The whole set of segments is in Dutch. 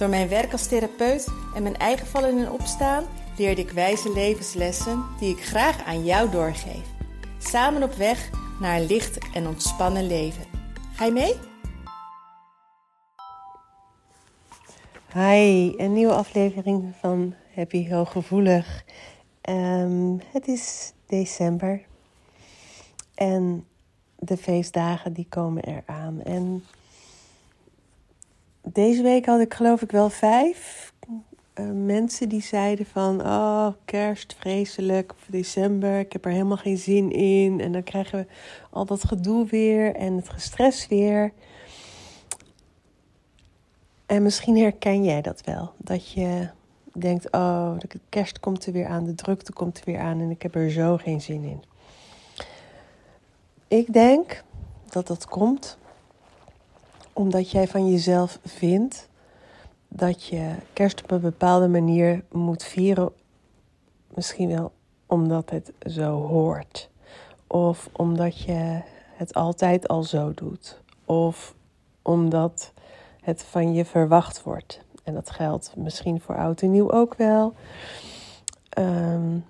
Door mijn werk als therapeut en mijn eigen vallen en opstaan leerde ik wijze levenslessen die ik graag aan jou doorgeef. Samen op weg naar een licht en ontspannen leven. Ga je mee? Hi, een nieuwe aflevering van Happy Hooggevoelig. Um, het is december en de feestdagen die komen eraan. En deze week had ik geloof ik wel vijf uh, mensen die zeiden van... Oh, kerst, vreselijk, of december, ik heb er helemaal geen zin in. En dan krijgen we al dat gedoe weer en het gestres weer. En misschien herken jij dat wel. Dat je denkt, oh, de kerst komt er weer aan, de drukte komt er weer aan... en ik heb er zo geen zin in. Ik denk dat dat komt omdat jij van jezelf vindt dat je kerst op een bepaalde manier moet vieren. Misschien wel omdat het zo hoort. Of omdat je het altijd al zo doet. Of omdat het van je verwacht wordt. En dat geldt misschien voor oud en nieuw ook wel. Um,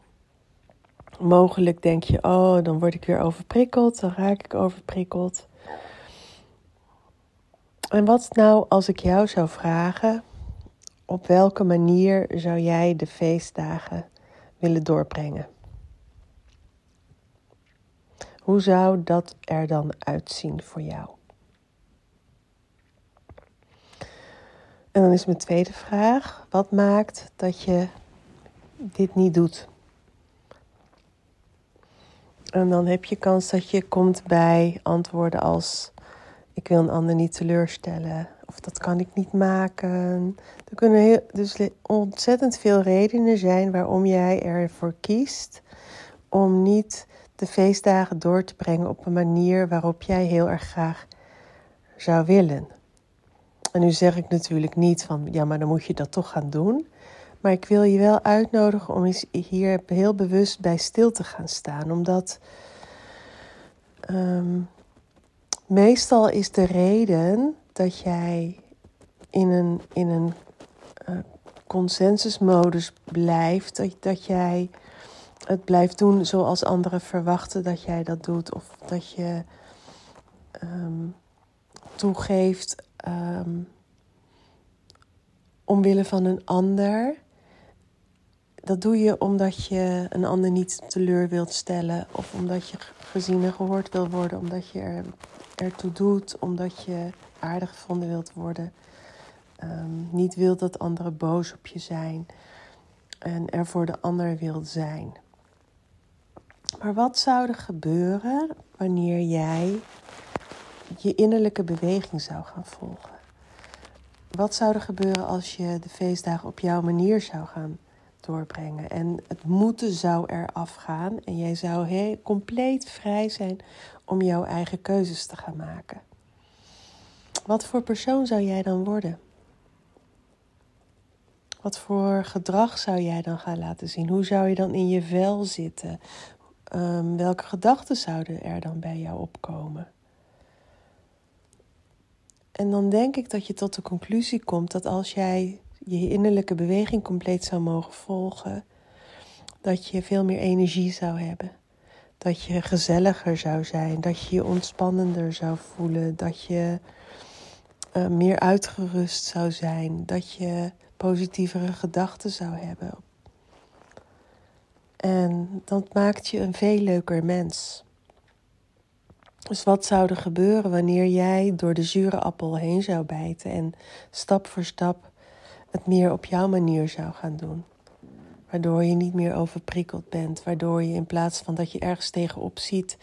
mogelijk denk je, oh, dan word ik weer overprikkeld, dan raak ik overprikkeld. En wat nou als ik jou zou vragen, op welke manier zou jij de feestdagen willen doorbrengen? Hoe zou dat er dan uitzien voor jou? En dan is mijn tweede vraag: wat maakt dat je dit niet doet? En dan heb je kans dat je komt bij antwoorden als: Ik wil een ander niet teleurstellen. Of dat kan ik niet maken. Er kunnen heel, dus ontzettend veel redenen zijn waarom jij ervoor kiest om niet de feestdagen door te brengen op een manier waarop jij heel erg graag zou willen. En nu zeg ik natuurlijk niet van ja, maar dan moet je dat toch gaan doen. Maar ik wil je wel uitnodigen om hier heel bewust bij stil te gaan staan. Omdat um, meestal is de reden dat jij in een, in een uh, consensusmodus blijft, dat, dat jij het blijft doen zoals anderen verwachten dat jij dat doet. Of dat je um, toegeeft um, omwille van een ander dat doe je omdat je een ander niet teleur wilt stellen. Of omdat je gezien en gehoord wil worden. Omdat je er, ertoe doet. Omdat je aardig gevonden wilt worden. Um, niet wilt dat anderen boos op je zijn. En er voor de ander wilt zijn. Maar wat zou er gebeuren wanneer jij je innerlijke beweging zou gaan volgen? Wat zou er gebeuren als je de feestdagen op jouw manier zou gaan En het moeten zou er afgaan en jij zou heel, compleet vrij zijn om jouw eigen keuzes te gaan maken. Wat voor persoon zou jij dan worden? Wat voor gedrag zou jij dan gaan laten zien? Hoe zou je dan in je vel zitten? Um, welke gedachten zouden er dan bij jou opkomen? En dan denk ik dat je tot de conclusie komt dat als jij je innerlijke beweging compleet zou mogen volgen, dat je veel meer energie zou hebben. Dat je gezelliger zou zijn, dat je je ontspannender zou voelen, dat je uh, meer uitgerust zou zijn, dat je positievere gedachten zou hebben. En dat maakt je een veel leuker mens. Dus wat zou er gebeuren wanneer jij door de zure appel heen zou bijten en stap voor stap het meer op jouw manier zou gaan doen. Waardoor je niet meer overprikkeld bent. Waardoor je in plaats van dat je ergens tegenop ziet,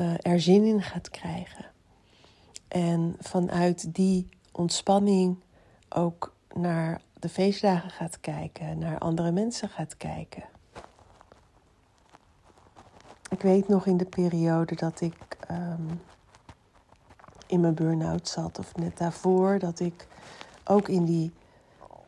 uh, er zin in gaat krijgen. En vanuit die ontspanning ook naar de feestdagen gaat kijken, naar andere mensen gaat kijken. Ik weet nog in de periode dat ik ehm, in mijn burn-out zat, of net daarvoor, dat ik ook in die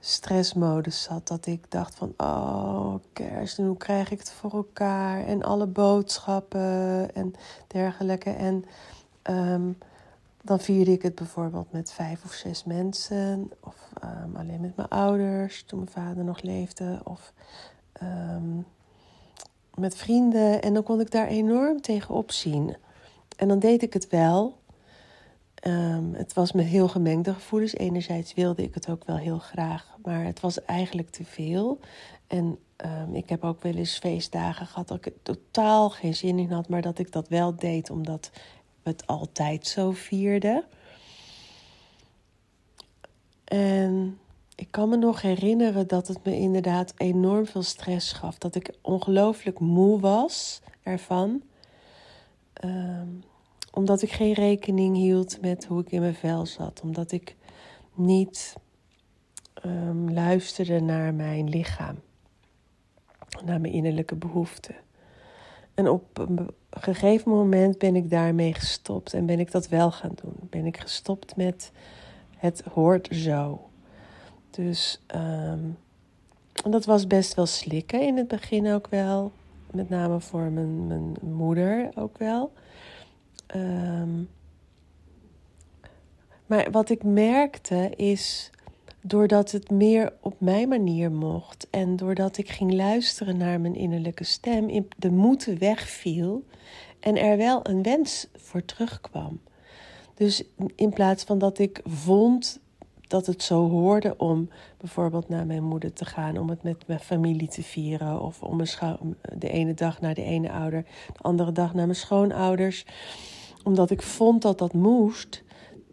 stressmodus zat. Dat ik dacht van, oh kerst, en hoe krijg ik het voor elkaar? En alle boodschappen en dergelijke. En um, dan vierde ik het bijvoorbeeld met vijf of zes mensen. Of um, alleen met mijn ouders, toen mijn vader nog leefde. Of um, met vrienden. En dan kon ik daar enorm tegenop zien. En dan deed ik het wel. Um, het was met heel gemengde gevoelens. Enerzijds wilde ik het ook wel heel graag, maar het was eigenlijk te veel. En um, ik heb ook wel eens feestdagen gehad dat ik totaal geen zin in had, maar dat ik dat wel deed omdat we het altijd zo vierden. En ik kan me nog herinneren dat het me inderdaad enorm veel stress gaf. Dat ik ongelooflijk moe was ervan. Um, omdat ik geen rekening hield met hoe ik in mijn vel zat. Omdat ik niet um, luisterde naar mijn lichaam. Naar mijn innerlijke behoeften. En op een gegeven moment ben ik daarmee gestopt en ben ik dat wel gaan doen. Ben ik gestopt met het hoort zo. Dus um, dat was best wel slikken in het begin ook wel. Met name voor mijn, mijn moeder ook wel. Um, maar wat ik merkte is, doordat het meer op mijn manier mocht en doordat ik ging luisteren naar mijn innerlijke stem, de moeten wegviel en er wel een wens voor terugkwam. Dus in plaats van dat ik vond dat het zo hoorde om bijvoorbeeld naar mijn moeder te gaan, om het met mijn familie te vieren, of om de ene dag naar de ene ouder, de andere dag naar mijn schoonouders omdat ik vond dat dat moest,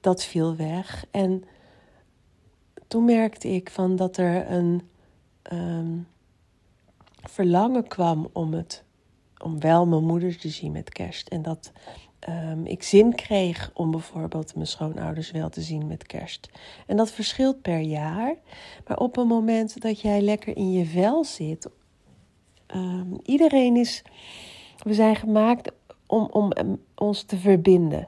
dat viel weg. En toen merkte ik van dat er een um, verlangen kwam om het, om wel mijn moeder te zien met kerst. En dat um, ik zin kreeg om bijvoorbeeld mijn schoonouders wel te zien met kerst. En dat verschilt per jaar. Maar op een moment dat jij lekker in je vel zit, um, iedereen is. We zijn gemaakt om, om ons te verbinden.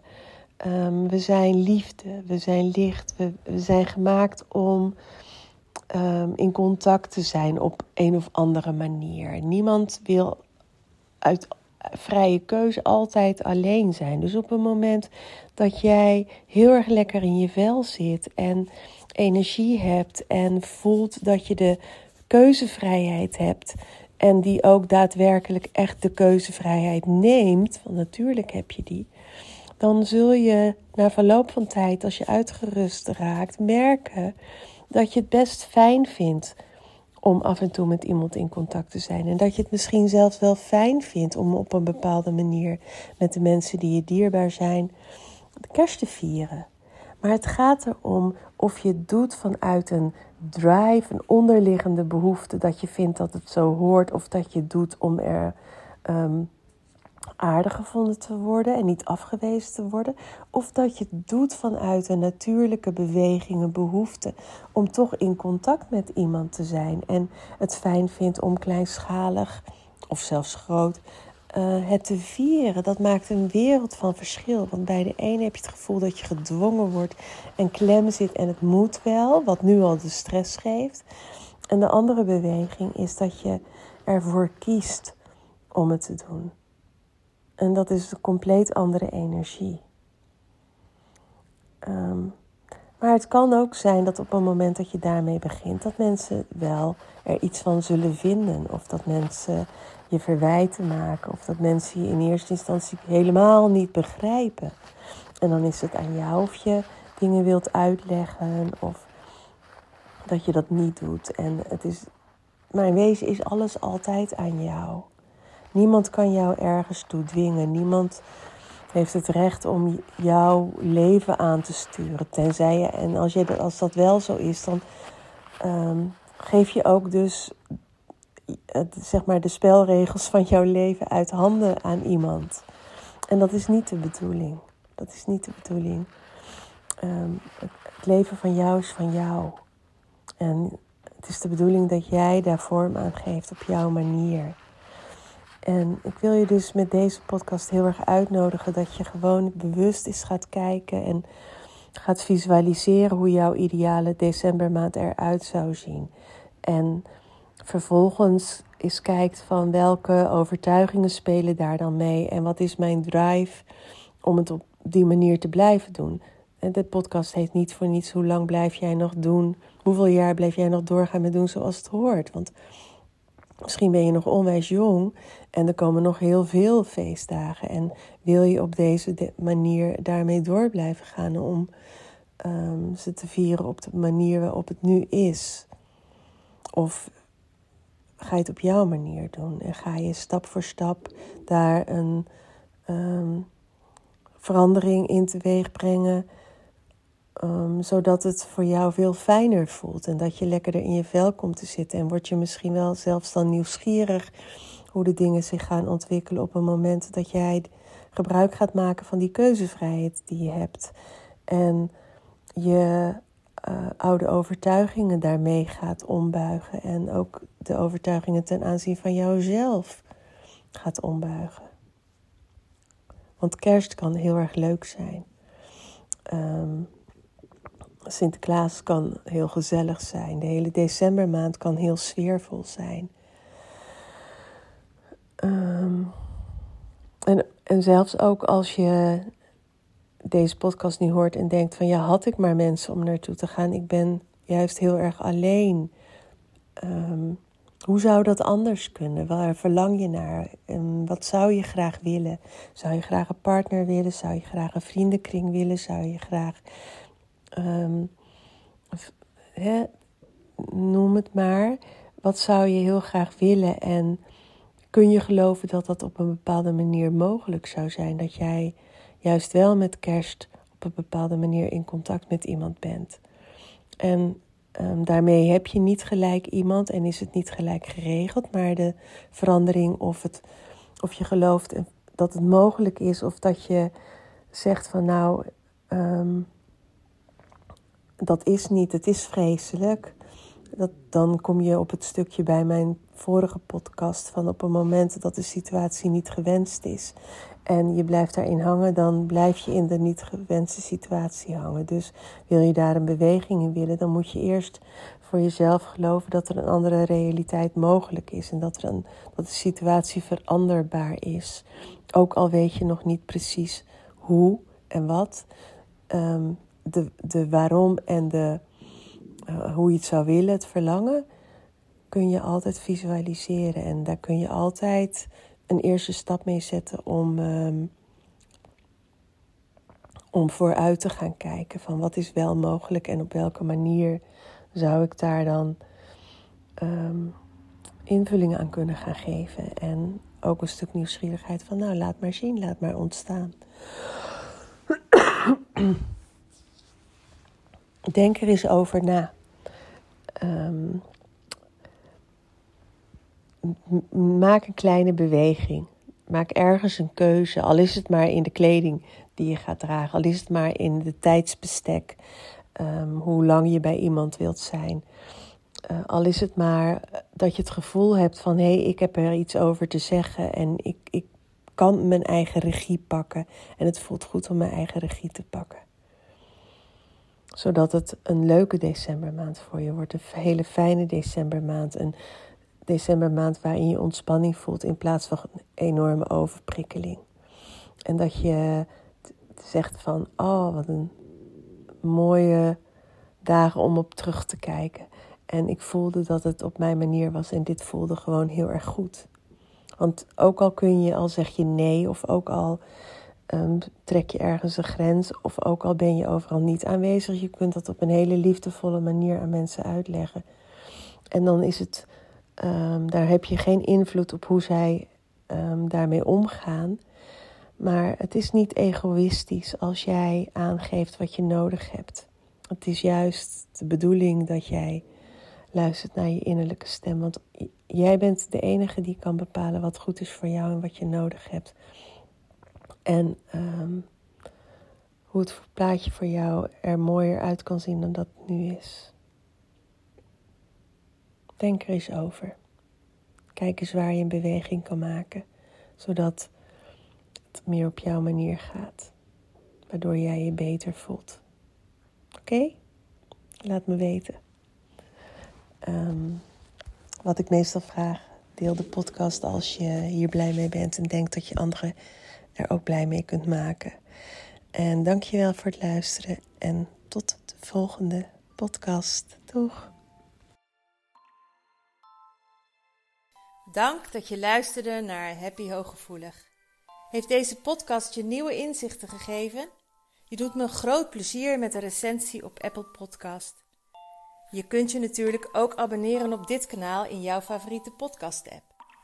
Um, we zijn liefde, we zijn licht, we, we zijn gemaakt om um, in contact te zijn op een of andere manier. Niemand wil uit vrije keuze altijd alleen zijn. Dus op een moment dat jij heel erg lekker in je vel zit en energie hebt en voelt dat je de keuzevrijheid hebt en die ook daadwerkelijk echt de keuzevrijheid neemt, want natuurlijk heb je die, dan zul je na verloop van tijd, als je uitgerust raakt, merken dat je het best fijn vindt om af en toe met iemand in contact te zijn. En dat je het misschien zelfs wel fijn vindt om op een bepaalde manier met de mensen die je dierbaar zijn, de kerst te vieren. Maar het gaat erom of je het doet vanuit een drive, een onderliggende behoefte dat je vindt dat het zo hoort, of dat je het doet om er um, aardig gevonden te worden en niet afgewezen te worden, of dat je het doet vanuit een natuurlijke beweging, een behoefte om toch in contact met iemand te zijn en het fijn vindt om kleinschalig of zelfs groot uh, het te vieren, dat maakt een wereld van verschil. Want bij de ene heb je het gevoel dat je gedwongen wordt en klem zit en het moet wel, wat nu al de stress geeft. En de andere beweging is dat je ervoor kiest om het te doen. En dat is een compleet andere energie. Um, maar het kan ook zijn dat op het moment dat je daarmee begint, dat mensen wel er iets van zullen vinden. Of dat mensen je verwijten maken. Of dat mensen je in eerste instantie helemaal niet begrijpen. En dan is het aan jou of je dingen wilt uitleggen of dat je dat niet doet. En het is, mijn wezen is alles altijd aan jou. Niemand kan jou ergens toe dwingen. Niemand heeft het recht om jouw leven aan te sturen. Tenzij je, en als, je, als dat wel zo is, dan um, geef je ook dus zeg maar de spelregels van jouw leven uit handen aan iemand. En dat is niet de bedoeling. Dat is niet de bedoeling. Um, het, het leven van jou is van jou. En het is de bedoeling dat jij daar vorm aan geeft op jouw manier. En ik wil je dus met deze podcast heel erg uitnodigen dat je gewoon bewust eens gaat kijken en gaat visualiseren hoe jouw ideale decembermaand eruit zou zien. En vervolgens eens kijkt van welke overtuigingen spelen daar dan mee en wat is mijn drive om het op die manier te blijven doen. En de podcast heet niet voor niets hoe lang blijf jij nog doen, hoeveel jaar blijf jij nog doorgaan met doen zoals het hoort. Want misschien ben je nog onwijs jong en er komen nog heel veel feestdagen. En wil je op deze manier daarmee door blijven gaan om um, ze te vieren op de manier waarop het nu is? Of ga je het op jouw manier doen en ga je stap voor stap daar een um, verandering in teweeg brengen? Um, zodat het voor jou veel fijner voelt en dat je lekkerder in je vel komt te zitten. En word je misschien wel zelfs dan nieuwsgierig hoe de dingen zich gaan ontwikkelen op een moment dat jij gebruik gaat maken van die keuzevrijheid die je hebt. En je uh, oude overtuigingen daarmee gaat ombuigen. En ook de overtuigingen ten aanzien van jouzelf gaat ombuigen. Want kerst kan heel erg leuk zijn. Um, Sinterklaas kan heel gezellig zijn. De hele decembermaand kan heel sfeervol zijn. Um, en, en zelfs ook als je deze podcast nu hoort en denkt van ja, had ik maar mensen om naartoe te gaan. Ik ben juist heel erg alleen. Um, hoe zou dat anders kunnen? Waar verlang je naar? Wat zou je graag willen? Zou je graag een partner willen? Zou je graag een vriendenkring willen? Zou je graag hè, noem het maar. Wat zou je heel graag willen? En kun je geloven dat dat op een bepaalde manier mogelijk zou zijn? Dat jij juist wel met kerst op een bepaalde manier in contact met iemand bent. En um, daarmee heb je niet gelijk iemand en is het niet gelijk geregeld, maar de verandering of, het, of je gelooft dat het mogelijk is of dat je zegt van nou. Um, dat is niet, het is vreselijk. Dat, dan kom je op het stukje bij mijn vorige podcast van op een moment dat de situatie niet gewenst is en je blijft daarin hangen, dan blijf je in de niet gewenste situatie hangen. Dus wil je daar een beweging in willen, dan moet je eerst voor jezelf geloven dat er een andere realiteit mogelijk is en dat, er een, dat de situatie veranderbaar is. Ook al weet je nog niet precies hoe en wat. Um, de, de waarom en de, uh, hoe je het zou willen, het verlangen, kun je altijd visualiseren. En daar kun je altijd een eerste stap mee zetten om, um, om vooruit te gaan kijken van wat is wel mogelijk en op welke manier zou ik daar dan um, invulling aan kunnen gaan geven. En ook een stuk nieuwsgierigheid van nou laat maar zien, laat maar ontstaan. Denk er eens over na. Um, maak een kleine beweging. Maak ergens een keuze, al is het maar in de kleding die je gaat dragen, al is het maar in de tijdsbestek, um, hoe lang je bij iemand wilt zijn. Uh, al is het maar dat je het gevoel hebt van hé, hey, ik heb er iets over te zeggen en ik, ik kan mijn eigen regie pakken en het voelt goed om mijn eigen regie te pakken zodat het een leuke decembermaand voor je wordt. Een hele fijne decembermaand. Een decembermaand waarin je ontspanning voelt in plaats van een enorme overprikkeling. En dat je zegt van, oh wat een mooie dagen om op terug te kijken. En ik voelde dat het op mijn manier was en dit voelde gewoon heel erg goed. Want ook al kun je, al zeg je nee, of ook al um, trek je ergens een grens, of ook al ben je overal niet aanwezig, je kunt dat op een hele liefdevolle manier aan mensen uitleggen. En dan is het Um, daar heb je geen invloed op hoe zij um, daarmee omgaan. Maar het is niet egoïstisch als jij aangeeft wat je nodig hebt. Het is juist de bedoeling dat jij luistert naar je innerlijke stem. Want jij bent de enige die kan bepalen wat goed is voor jou en wat je nodig hebt. En um, hoe het plaatje voor jou er mooier uit kan zien dan dat het nu is. Denk er eens over. Kijk eens waar je een beweging kan maken, zodat het meer op jouw manier gaat, waardoor jij je beter voelt. Oké? Laat me weten. Ehm, wat ik meestal vraag, deel de podcast als je hier blij mee bent en denkt dat je anderen er ook blij mee kunt maken. En dankjewel voor het luisteren en tot de volgende podcast. Doeg! Dank dat je luisterde naar Happy Hooggevoelig. Heeft deze podcast je nieuwe inzichten gegeven? Je doet me groot plezier met een recensie op Apple Podcast. Je kunt je natuurlijk ook abonneren op dit kanaal in jouw favoriete podcast-app.